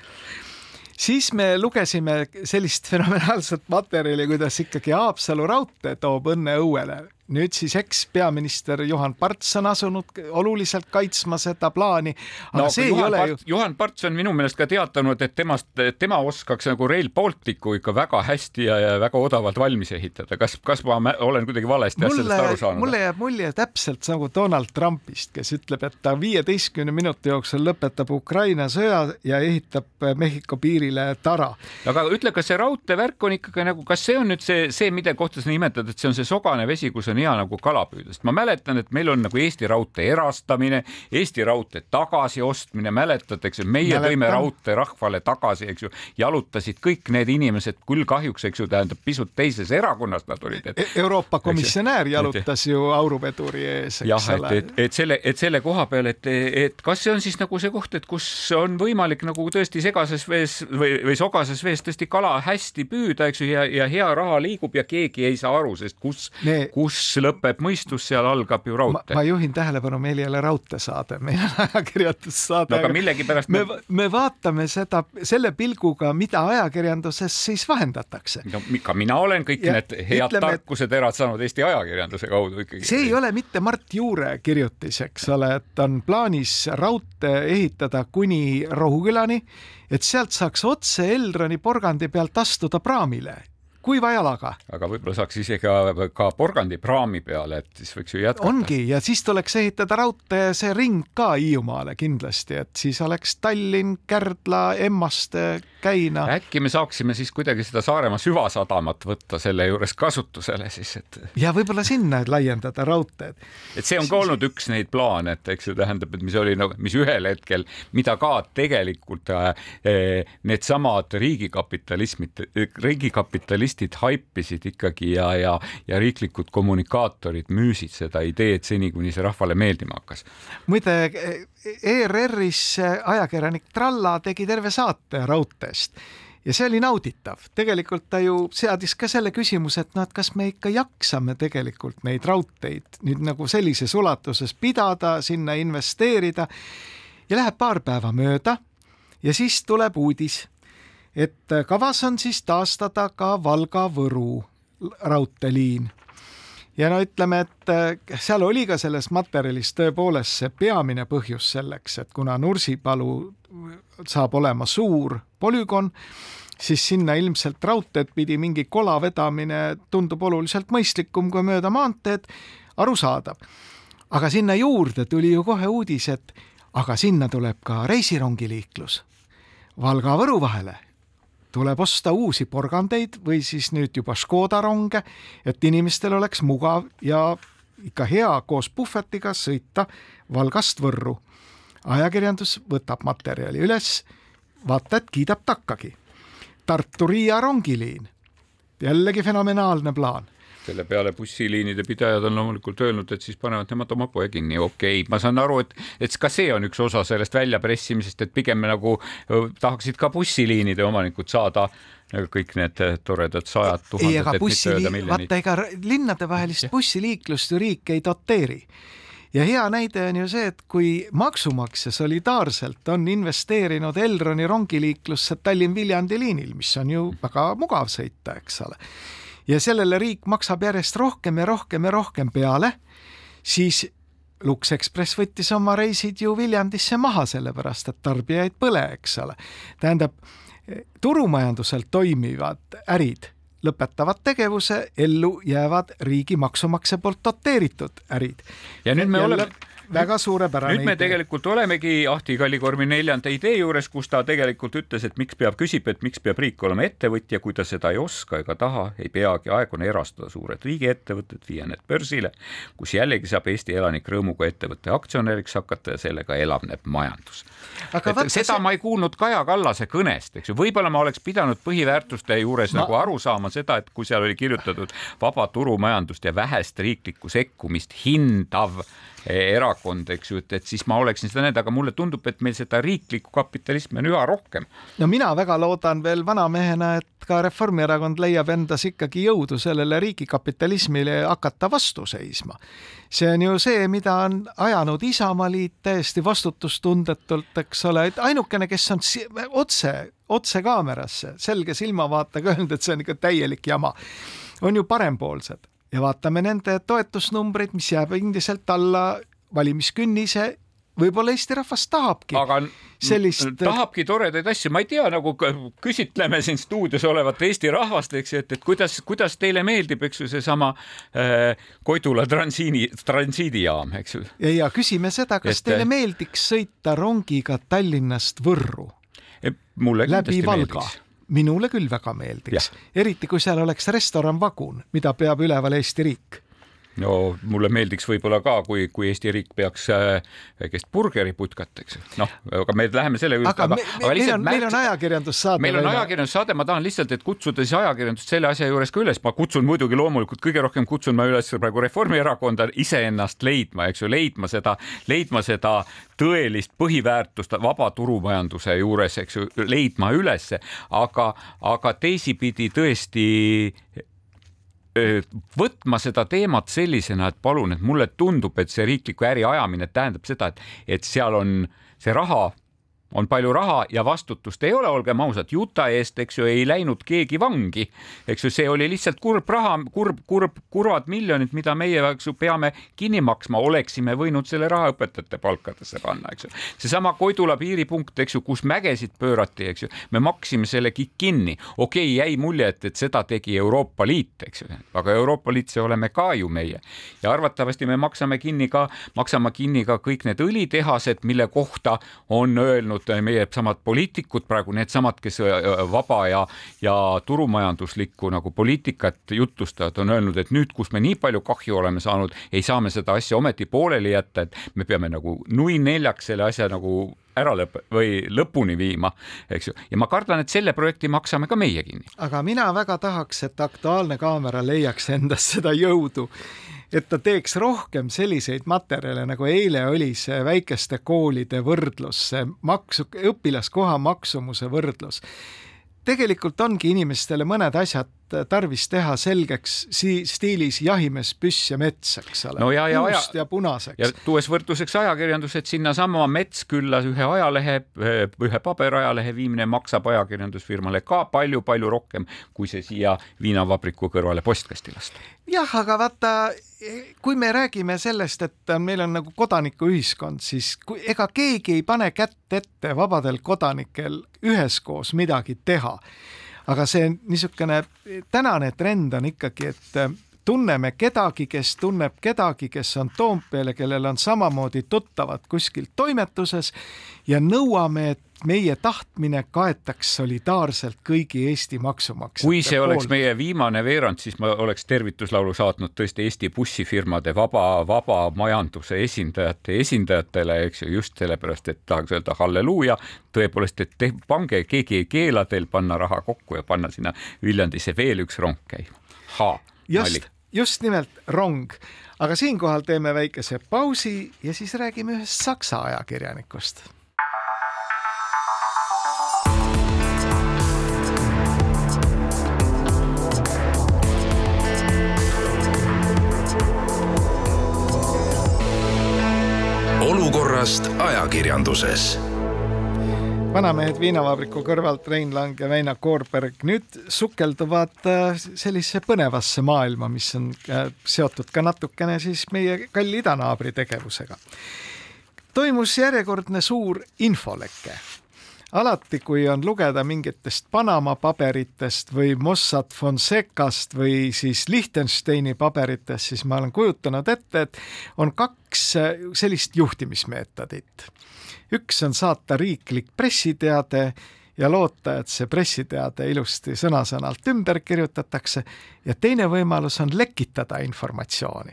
siis me lugesime sellist fenomenaalset materjali, kuidas ikkagi Haapsalu raudtee toob õnne õuele nüüd siis ekspeaminister Juhan Parts on asunud oluliselt kaitsma seda plaani. no, see Juhan ei ole Part, ju. Juhan Parts on minu meelest ka teatanud, et temast, tema oskaks nagu Rail Balticu ikka väga hästi ja, ja väga odavalt valmis ehitada. kas, kas ma olen kuidagi valesti mulle, sellest aru saanud? mulle jääb mulje täpselt nagu Donald Trumpist, kes ütleb, et ta viieteistkümne minuti jooksul lõpetab Ukraina sõja ja ehitab Mehhiko piirile tara. aga ütle, kas see raudteevärk on ikkagi nagu, kas see on nüüd see, see, mille kohta sa nimetad, et see on see sogane vesi, kus on on hea nagu kala püüda, sest ma mäletan, et meil on nagu Eesti Raudtee erastamine, Eesti Raudtee tagasiostmine, mäletad, eks ju, meie mäletan. tõime raudtee rahvale tagasi, eks ju, jalutasid kõik need inimesed, küll kahjuks, eks ju, tähendab pisut teises erakonnas nad olid et.... Euroopa komisjonär jalutas et, ju auruveduri ees, jah, et, et, et selle, et selle koha peal, et, et kas see on siis nagu see koht, et kus on võimalik nagu tõesti segases vees või, või sogases vees tõesti kala hästi püüda, eks ju, ja, ja hea raha liigub ja keegi ei saa aru, sest kus, kus kus lõpeb mõistus, seal algab ju raudtee. ma juhin tähelepanu, meil ei ole raudteesaade, meil on ajakirjandussaade. no aga millegipärast me, me vaatame seda selle pilguga, mida ajakirjanduses siis vahendatakse. no ka mina olen kõik ja need head ütleme, tarkused erad saanud Eesti ajakirjanduse kaudu ikkagi. see ei ole mitte Mart Juure kirjutis, eks ole, et on plaanis raudtee ehitada kuni Rohukülani, et sealt saaks otse Elroni porgandi pealt astuda praamile kuiva jalaga. aga võib-olla saaks isegi ka, ka porgandi praami peale, et siis võiks ju jätkata. ongi ja siis tuleks ehitada raudtee see ring ka Hiiumaale kindlasti, et siis oleks Tallinn, Kärdla, Emmaste, Käina. äkki me saaksime siis kuidagi seda Saaremaa süvasadamat võtta selle juures kasutusele siis, et. ja võib-olla sinna laiendada raudteed. et see on ka olnud üks neid plaane, et eks see tähendab, et mis oli nagu, mis ühel hetkel, mida ka tegelikult eh, needsamad riigikapitalismid, riigikapitalistid journalistid haipisid ikkagi ja, ja, ja riiklikud kommunikaatorid müüsid seda ideed seni, kuni see rahvale meeldima hakkas. muide, ERR-is ajakirjanik Tralla tegi terve saate raudteest ja see oli nauditav, tegelikult ta ju seadis ka selle küsimuse, et noh, et kas me ikka jaksame tegelikult neid raudteid nüüd nagu sellises ulatuses pidada, sinna investeerida. Ja läheb paar päeva mööda ja siis tuleb uudis, et kavas on siis taastada ka Valga-Võru raudteeliin. Ja no ütleme, et seal oli ka selles materjalis tõepoolest see peamine põhjus selleks, et kuna Nursipalu saab olema suur polügoon, siis sinna ilmselt raudteed pidi mingi kola vedamine tundub oluliselt mõistlikum kui mööda maanteed, arusaadav. aga sinna juurde tuli ju kohe uudis, et aga sinna tuleb ka reisirongiliiklus Valga-Võru vahele tuleb osta uusi porgandeid või siis nüüd juba Škoda ronge, et inimestel oleks mugav ja ikka hea koos puhvetiga sõita Valgast Võrru. ajakirjandus võtab materjali üles, vaata et kiidab takkagi Tartu-Riia rongiliin. jällegi fenomenaalne plaan selle peale bussiliinide pidajad on loomulikult öelnud, et siis panevad nemad oma poe kinni, okei okay., ma saan aru, et, et ka see on üks osa sellest väljapressimisest, et pigem nagu tahaksid ka bussiliinide omanikud saada kõik need toredad sajad tuhanded. ei, aga bussiliin, vaata ega linnadevahelist bussiliiklust ju riik ei doteeri ja hea näide on ju see, et kui maksumaksja solidaarselt on investeerinud Elroni rongiliiklusse Tallinn-Viljandi liinil, mis on ju väga mugav sõita, eks ole, ja sellele riik maksab järjest rohkem ja rohkem ja rohkem peale, siis Lux Express võttis oma reisid ju Viljandisse maha, sellepärast et tarbijaid pole, eks ole. tähendab, turumajandusel toimivad ärid lõpetavad tegevuse, ellu jäävad riigi maksumaksja poolt doteeritud ärid. ja nüüd me oleme väga suurepärane. nüüd me idee. tegelikult olemegi Ahti Kallikormi neljanda idee juures, kus ta tegelikult ütles, et miks peab, küsib, et miks peab riik olema ettevõtja, kui ta seda ei oska ega taha, ei peagi, aeg on erastada suured riigiettevõtted, viia need börsile, kus jällegi saab Eesti elanik rõõmuga ettevõtte aktsionäriks hakata ja sellega elavneb majandus. seda see... ma ei kuulnud Kaja Kallase kõnest, eks ju, võib-olla ma oleks pidanud põhiväärtuste juures ma... nagu aru saama seda, et kui seal oli kirjutatud vaba turumajandust ja vähest riiklikku sekkumist hindav erakond, eks ju, et, et siis ma oleksin seda näinud, aga mulle tundub, et meil seda riiklikku kapitalismi on üha rohkem. no mina väga loodan veel vanamehena, et ka Reformierakond leiab endas ikkagi jõudu sellele riigikapitalismile hakata vastu seisma. see on ju see, mida on ajanud Isamaaliit täiesti vastutustundetult, eks ole, et ainukene, kes on otse, otse kaamerasse selge silmavaatega öelnud, et see on ikka täielik jama, on ju parempoolsed ja vaatame nende toetusnumbreid, mis jääb endiselt alla valimiskünnise võib-olla Eesti rahvas tahabki aga sellist. tahabki toredaid asju, ma ei tea, nagu küsitleme siin stuudios olevat Eesti rahvast, eks ju, et, et kuidas, kuidas teile meeldib, eks ju, seesama äh, Koidula transiini, transiidijaam, eks ju. ja, ja küsime seda, kas et, teile meeldiks sõita rongiga Tallinnast Võrru? mulle läbi Valga meeldiks minule küll väga meeldiks, eriti kui seal oleks restoran Vagun, mida peab üleval Eesti riik no mulle meeldiks võib-olla ka, kui, kui Eesti riik peaks äh, väikest burgeriputkat, eks noh, aga me läheme selle juurde. aga, aga, me, aga meil on, meil on ajakirjandussaade. meil on ajakirjandussaade, ma tahan lihtsalt, et kutsuda siis ajakirjandust selle asja juures ka üles, ma kutsun muidugi loomulikult kõige rohkem kutsun ma üles praegu Reformierakonda iseennast leidma, eks ju, leidma seda, leidma seda tõelist põhiväärtust vaba turumajanduse juures, eks ju, leidma ülesse, aga, aga teisipidi tõesti võtma seda teemat sellisena, et palun, et mulle tundub, et see riikliku äri ajamine tähendab seda, et, et seal on see raha on palju raha ja vastutust ei ole, olgem ausad, Juta eest, eks ju, ei läinud keegi vangi. eks ju, see oli lihtsalt kurb raha, kurb, kurb, kurvad miljonid, mida meie, eks ju, peame kinni maksma, oleksime võinud selle raha õpetajate palkadesse panna, eks ju. seesama Koidula piiripunkt, eks ju, kus mägesid pöörati, eks ju, me maksime selle kinni. okei okay,, jäi mulje, et, et seda tegi Euroopa Liit, eks ju, aga Euroopa Liit, see oleme ka ju meie ja arvatavasti me maksame kinni ka, maksame kinni ka kõik need õlitehased, mille kohta on öelnud öelnud äh, meie samad poliitikud praegu, needsamad, kes äh, äh, vaba ja, ja turumajanduslikku nagu poliitikat jutlustavad, on öelnud, et nüüd, kus me nii palju kahju oleme saanud, ei saa me seda asja ometi pooleli jätta, et me peame nagu nui neljaks selle asja nagu ära lõp- või lõpuni viima, eks ju, ja ma kardan, et selle projekti maksame ka meie kinni. aga mina väga tahaks, et Aktuaalne Kaamera leiaks endas seda jõudu et ta teeks rohkem selliseid materjale, nagu eile oli see väikeste koolide võrdlus, see maksu, õpilaskoha maksumuse võrdlus. Tegelikult ongi inimestele mõned asjad tarvis teha selgeks si stiilis jahimees, püss ja mets, eks ole no. ja, ja, puust ja punaseks. ja tuues võrdluseks ajakirjandus, et sinnasama Metskülla ühe ajalehe, ühe paberajalehe viimine maksab ajakirjandusfirmale ka palju-palju rohkem, kui see siia viinavabriku kõrvale postkasti lasta. jah, aga vaata, kui me räägime sellest, et meil on nagu kodanikuühiskond, siis kui, ega keegi ei pane kätt ette vabadel kodanikel üheskoos midagi teha aga see niisugune tänane trend on ikkagi, et äh, tunneme kedagi, kes tunneb kedagi, kes on Toompeal ja kellel on samamoodi tuttavad kuskil toimetuses ja nõuame, et meie tahtmine kaetaks solidaarselt kõigi Eesti maksumaksjate kui see poolt. oleks meie viimane veerand, siis ma oleks tervituslaulu saatnud tõesti Eesti bussifirmade vaba, vaba majanduse esindajate esindajatele, eks ju, just sellepärast, et tahaks öelda halleluuja, tõepoolest, et te, pange, keegi ei keela teil panna raha kokku ja panna sinna Viljandisse veel üks rong käima. just, just nimelt rong aga siinkohal teeme väikese pausi ja siis räägime ühest saksa ajakirjanikust ajakirjanduses vanamehed viinavabriku kõrvalt Rein Lang ja Väino Koorberg nüüd sukelduvad äh, sellisesse põnevasse maailma, mis on äh, seotud ka natukene siis meie kalli idanaabri tegevusega. toimus järjekordne suur infoleke alati, kui on lugeda mingitest Panama paberitest või Mossad Fonsecast või siis Liechtensteini paberitest, siis ma olen kujutanud ette, et on kaks sellist juhtimismeetodit. üks on saata riiklik pressiteade ja loota, et see pressiteade ilusti sõna-sõnalt ümber kirjutatakse ja teine võimalus on lekitada informatsiooni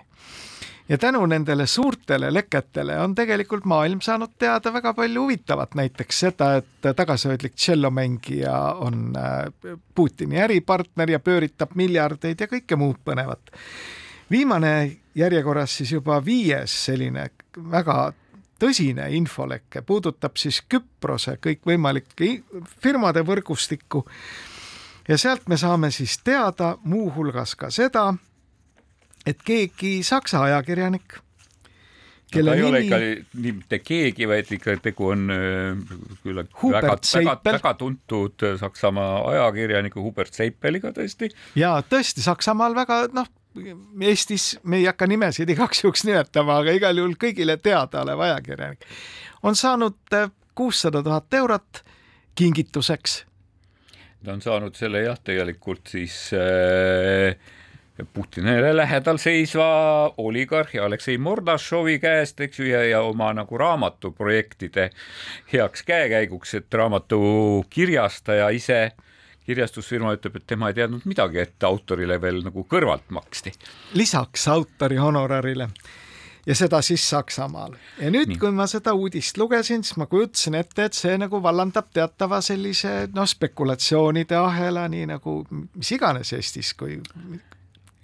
ja tänu nendele suurtele leketele on tegelikult maailm saanud teada väga palju huvitavat, näiteks seda, et tagasihoidlik tšellomängija on äh, Putini äripartner ja pööritab miljardeid ja kõike muud põnevat. viimane järjekorras siis juba viies selline väga tõsine infoleke puudutab siis Küprose kõikvõimalike firmade võrgustikku ja sealt me saame siis teada muuhulgas ka seda, et keegi saksa ajakirjanik kelle no, ta ei nimi... ole ikka mitte keegi, vaid ikka tegu on äh, küll väga, väga, väga tuntud Saksamaa ajakirjaniku Hubert Seipeliga tõesti. ja tõesti Saksamaal väga noh, Eestis me ei hakka nimesid igaks juhuks nimetama, aga igal juhul kõigile teadaolev ajakirjanik on saanud äh, kuussada tuhat eurot kingituseks. ta on saanud selle jah, tegelikult siis äh, Putinile lähedal seisva oligarhi Aleksei Mordašovi käest, eks ju, ja, ja oma nagu raamatuprojektide heaks käekäiguks, et raamatu kirjastaja ise, kirjastusfirma ütleb, et tema ei teadnud midagi, et autorile veel nagu kõrvalt maksti. lisaks autori honorarile ja seda siis Saksamaal. ja nüüd, kui ma seda uudist lugesin, siis ma kujutasin ette, et see nagu vallandab teatava sellise noh, spekulatsioonide ahela, nii nagu mis iganes Eestis, kui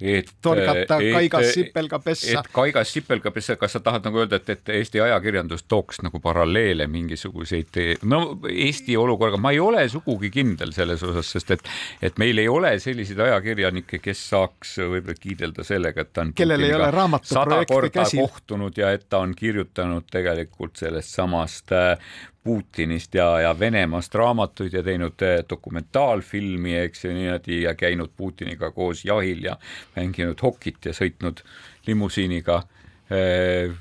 et torgata kaigas sipelga pessa. et kaigas sipelga pessa, kas sa tahad nagu öelda, et, et Eesti ajakirjandus tooks nagu paralleele mingisuguseid, no Eesti olukorraga, ma ei ole sugugi kindel selles osas, sest et, et meil ei ole selliseid ajakirjanikke, kes saaks võib-olla kiidelda sellega, et ta on kellel ei ole raamatuprojekte käsil. kohtunud ja et ta on kirjutanud tegelikult sellest samast äh, Putinist ja, ja Venemaast raamatuid ja teinud eh, dokumentaalfilmi, eks ju, niimoodi ja käinud Putiniga koos jahil ja mänginud hokit ja sõitnud limusiiniga eh,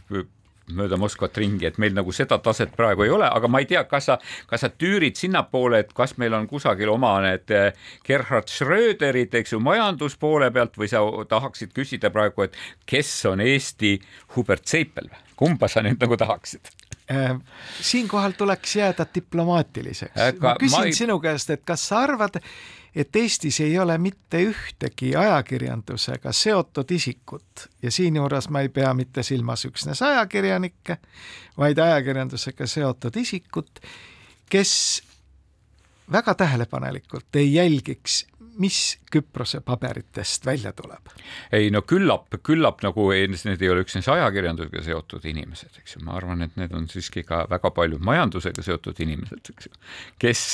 mööda Moskvat ringi, et meil nagu seda taset praegu ei ole, aga ma ei tea, kas sa, kas sa tüürid sinnapoole, et kas meil on kusagil oma need eh, Gerhard Schröderid, eks ju, majanduspoole pealt või sa tahaksid küsida praegu, et kes on Eesti Hubert Seipel, kumba sa nüüd nagu tahaksid? Äh, siinkohal tuleks jääda diplomaatiliseks. ma küsin ei... sinu käest, et kas sa arvad, et Eestis ei ole mitte ühtegi ajakirjandusega seotud isikut ja siinjuures ma ei pea mitte silmas üksnes ajakirjanikke, vaid ajakirjandusega seotud isikut, kes väga tähelepanelikult ei jälgiks mis Küprose paberitest välja tuleb? ei no küllap, küllap nagu ei, need ei ole üksnes ajakirjandusega seotud inimesed, eks ju, ma arvan, et need on siiski ka väga palju majandusega seotud inimesed, eks ju, kes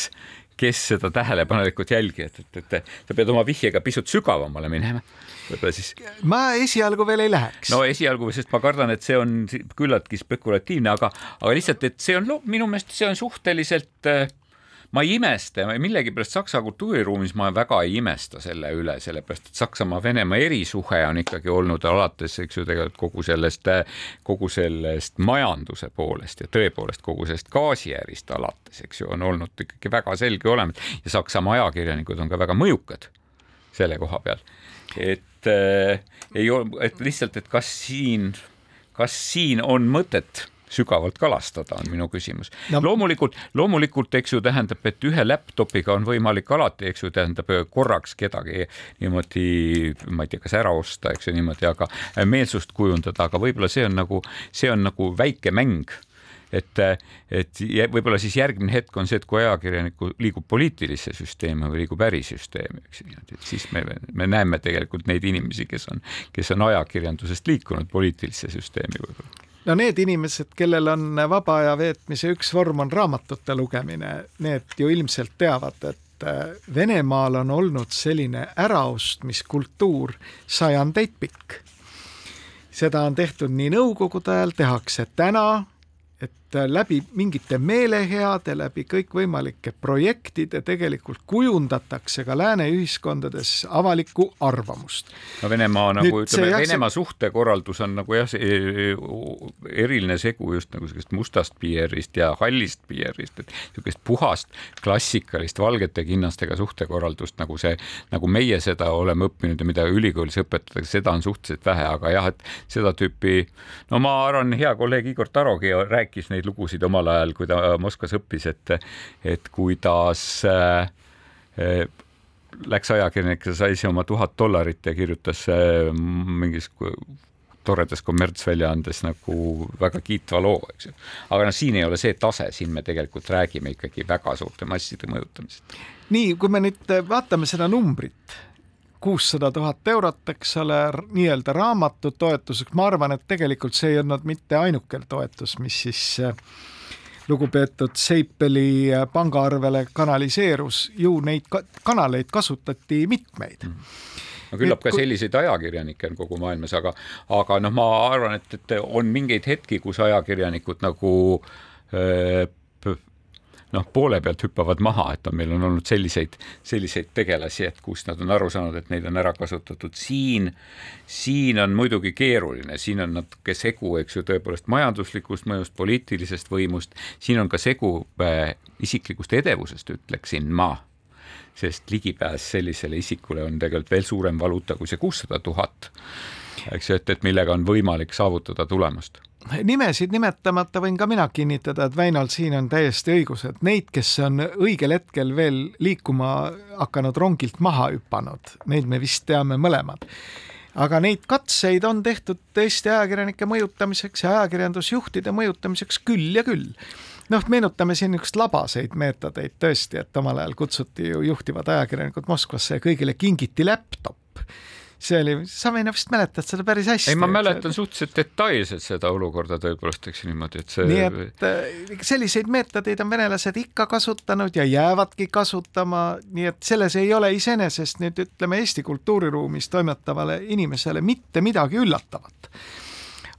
kes seda tähelepanelikult jälgivad, et, et, et sa pead oma vihjega pisut sügavamale minema. võib-olla siis. ma esialgu veel ei läheks. no esialgu, sest ma kardan, et see on küllaltki spekulatiivne, aga, aga lihtsalt, et see on minu meelest see on suhteliselt äh, ma ei imesta, millegipärast Saksa kultuuriruumis ma väga ei imesta selle üle, sellepärast et Saksamaa-Venemaa erisuhe on ikkagi olnud alates, eks ju, tegelikult kogu sellest, kogu sellest majanduse poolest ja tõepoolest kogu sellest gaasiärist alates, eks ju, on olnud ikkagi väga selge olemas ja Saksamaa ajakirjanikud on ka väga mõjukad selle koha peal. et äh, ei ole, et lihtsalt, et kas siin, kas siin on mõtet sügavalt kalastada, on minu küsimus. No.. loomulikult, loomulikult, eks ju, tähendab, et ühe laptopiga on võimalik alati, eks ju, tähendab korraks kedagi niimoodi, ma ei tea, kas ära osta, eks ju niimoodi, aga meelsust kujundada, aga võib-olla see on nagu, see on nagu väike mäng. Et, et võib-olla siis järgmine hetk on see, et kui ajakirjanik liigub poliitilisse süsteemi või liigub ärisüsteemi, eks ju, et siis me, me näeme tegelikult neid inimesi, kes on, kes on ajakirjandusest liikunud poliitilisse süsteemi võib-olla no need inimesed, kellel on vaba aja veetmise üks vorm on raamatute lugemine, need ju ilmselt teavad, et äh, Venemaal on olnud selline äraostmiskultuur sajandeid pikk. seda on tehtud nii nõukogude ajal, tehakse täna et äh, läbi mingite meeleheade, läbi kõikvõimalike projektide tegelikult kujundatakse ka lääne ühiskondades avalikku arvamust. no Venemaa nagu Nüüd ütleme, Venemaa see... suhtekorraldus on nagu jah, see eriline segu just nagu sellisest mustast PR-ist ja hallist PR-ist, et niisugust puhast klassikalist valgete kinnastega suhtekorraldust, nagu see, nagu meie seda oleme õppinud ja mida ülikoolis õpetatakse, seda on suhteliselt vähe, aga jah, et seda tüüpi, no ma arvan, hea kolleeg Igor Tarogi rääkis neid lugusid omal ajal, kui ta Moskvas õppis, et, et kuidas äh, läks ajakirjanikele, sai see oma tuhat dollarit ja kirjutas äh, mingis toredas kommertsväljaandes nagu väga kiitva loo, eks ju. aga noh, siin ei ole see tase, siin me tegelikult räägime ikkagi väga suurte masside mõjutamisest. nii, kui me nüüd vaatame seda numbrit, kuussada tuhat eurot, eks ole, nii-öelda raamatu toetuseks, ma arvan, et tegelikult see ei olnud mitte ainuke toetus, mis siis äh, lugupeetud Seipeli äh, pangaarvele kanaliseerus, ju neid ka kanaleid kasutati mitmeid. Mm no küllap ka selliseid ajakirjanikke on kogu maailmas, aga, aga noh, ma arvan, et, et on mingeid hetki, kus ajakirjanikud nagu öö, äh, noh, poole pealt hüppavad maha, et on, meil on olnud selliseid, selliseid tegelasi, et kus nad on aru saanud, et neid on ära kasutatud. siin, siin on muidugi keeruline, siin on natuke segu, eks ju, tõepoolest majanduslikust mõjust, poliitilisest võimust, siin on ka segu äh, isiklikust edevusest, ütleksin ma sest ligipääs sellisele isikule on tegelikult veel suurem valuuta kui see kuussada tuhat, eks ju, et, et millega on võimalik saavutada tulemust. Nimesid nimetamata võin ka mina kinnitada, et Väinol siin on täiesti õigus, et neid, kes on õigel hetkel veel liikuma hakanud rongilt maha hüpanud, neid me vist teame mõlemad. aga neid katseid on tehtud Eesti ajakirjanike mõjutamiseks ja ajakirjandusjuhtide mõjutamiseks küll ja küll. Noh, meenutame siin niisuguseid labaseid meetodeid tõesti, et omal ajal kutsuti ju juhtivad ajakirjanikud Moskvasse ja kõigile kingiti laptop see oli, sa võin vist mäletad seda päris hästi. ei, ma mäletan see... suhteliselt detailselt seda olukorda tõepoolest, eks niimoodi, et see. nii et äh, selliseid meetodeid on venelased ikka kasutanud ja jäävadki kasutama, nii et selles ei ole iseenesest nüüd ütleme Eesti kultuuriruumis toimetavale inimesele mitte midagi üllatavat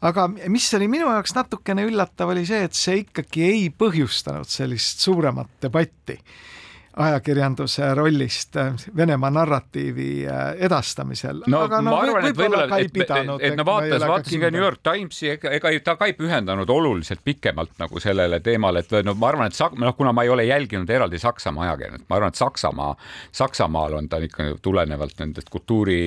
aga mis oli minu jaoks natukene üllatav, oli see, et see ikkagi ei põhjustanud sellist suuremat debatti ajakirjanduse rollist äh, Venemaa narratiivi äh, edastamisel. no aga no, ma arvan, et võib-olla, et, et, et no vaatas, vaatasin ka New York Timesi, ega, ega ta ka ei pühendanud oluliselt pikemalt nagu sellele teemale, et no ma arvan, et Sak-, noh, kuna ma ei ole jälginud eraldi Saksamaa ajakirjandust, ma arvan, et Saksamaa, Saksamaal on ta ikka tulenevalt nendest kultuuri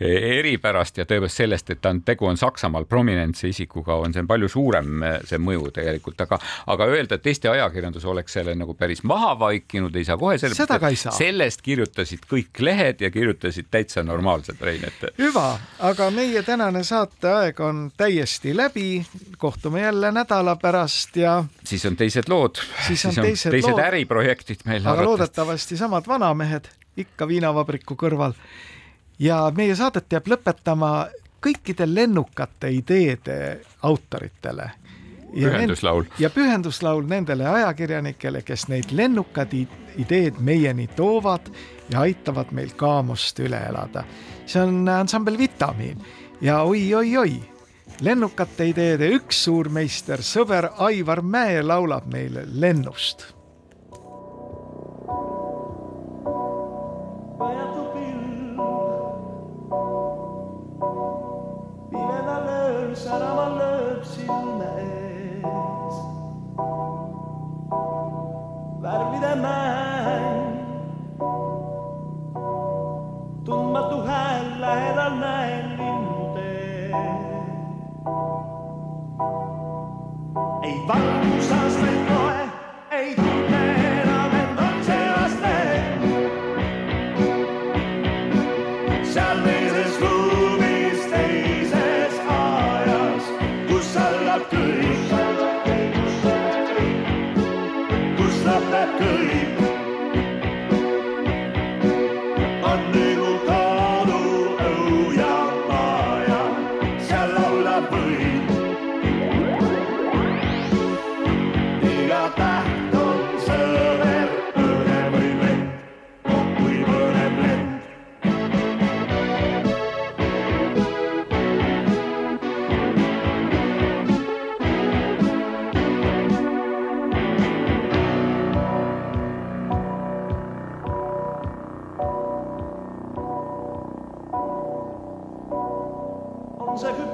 eripärast ja tõepoolest sellest, et ta on, tegu on Saksamaal prominentse isikuga, on see palju suurem see mõju tegelikult, aga, aga öelda, et Eesti ajakirjandus oleks selle nagu päris maha vaikinud, ei saa kohe selle, seda ka ei saa. sellest kirjutasid kõik lehed ja kirjutasid täitsa normaalselt, Rein, et. hüva, aga meie tänane saateaeg on täiesti läbi, kohtume jälle nädala pärast ja. siis on teised lood. siis on, siis on teised, teised lood. äriprojektid meil. aga arvates. loodetavasti samad vanamehed ikka viinavabriku kõrval ja meie saadet jääb lõpetama kõikide lennukate ideede autoritele. pühenduslaul. ja pühenduslaul nendele ajakirjanikele, kes neid lennukad ideed meieni toovad ja aitavad meil kaamust üle elada. see on ansambel Vitamiin ja oi-oi-oi, lennukate ideede üks suurmeister, sõber Aivar Mäe laulab meile lennust vous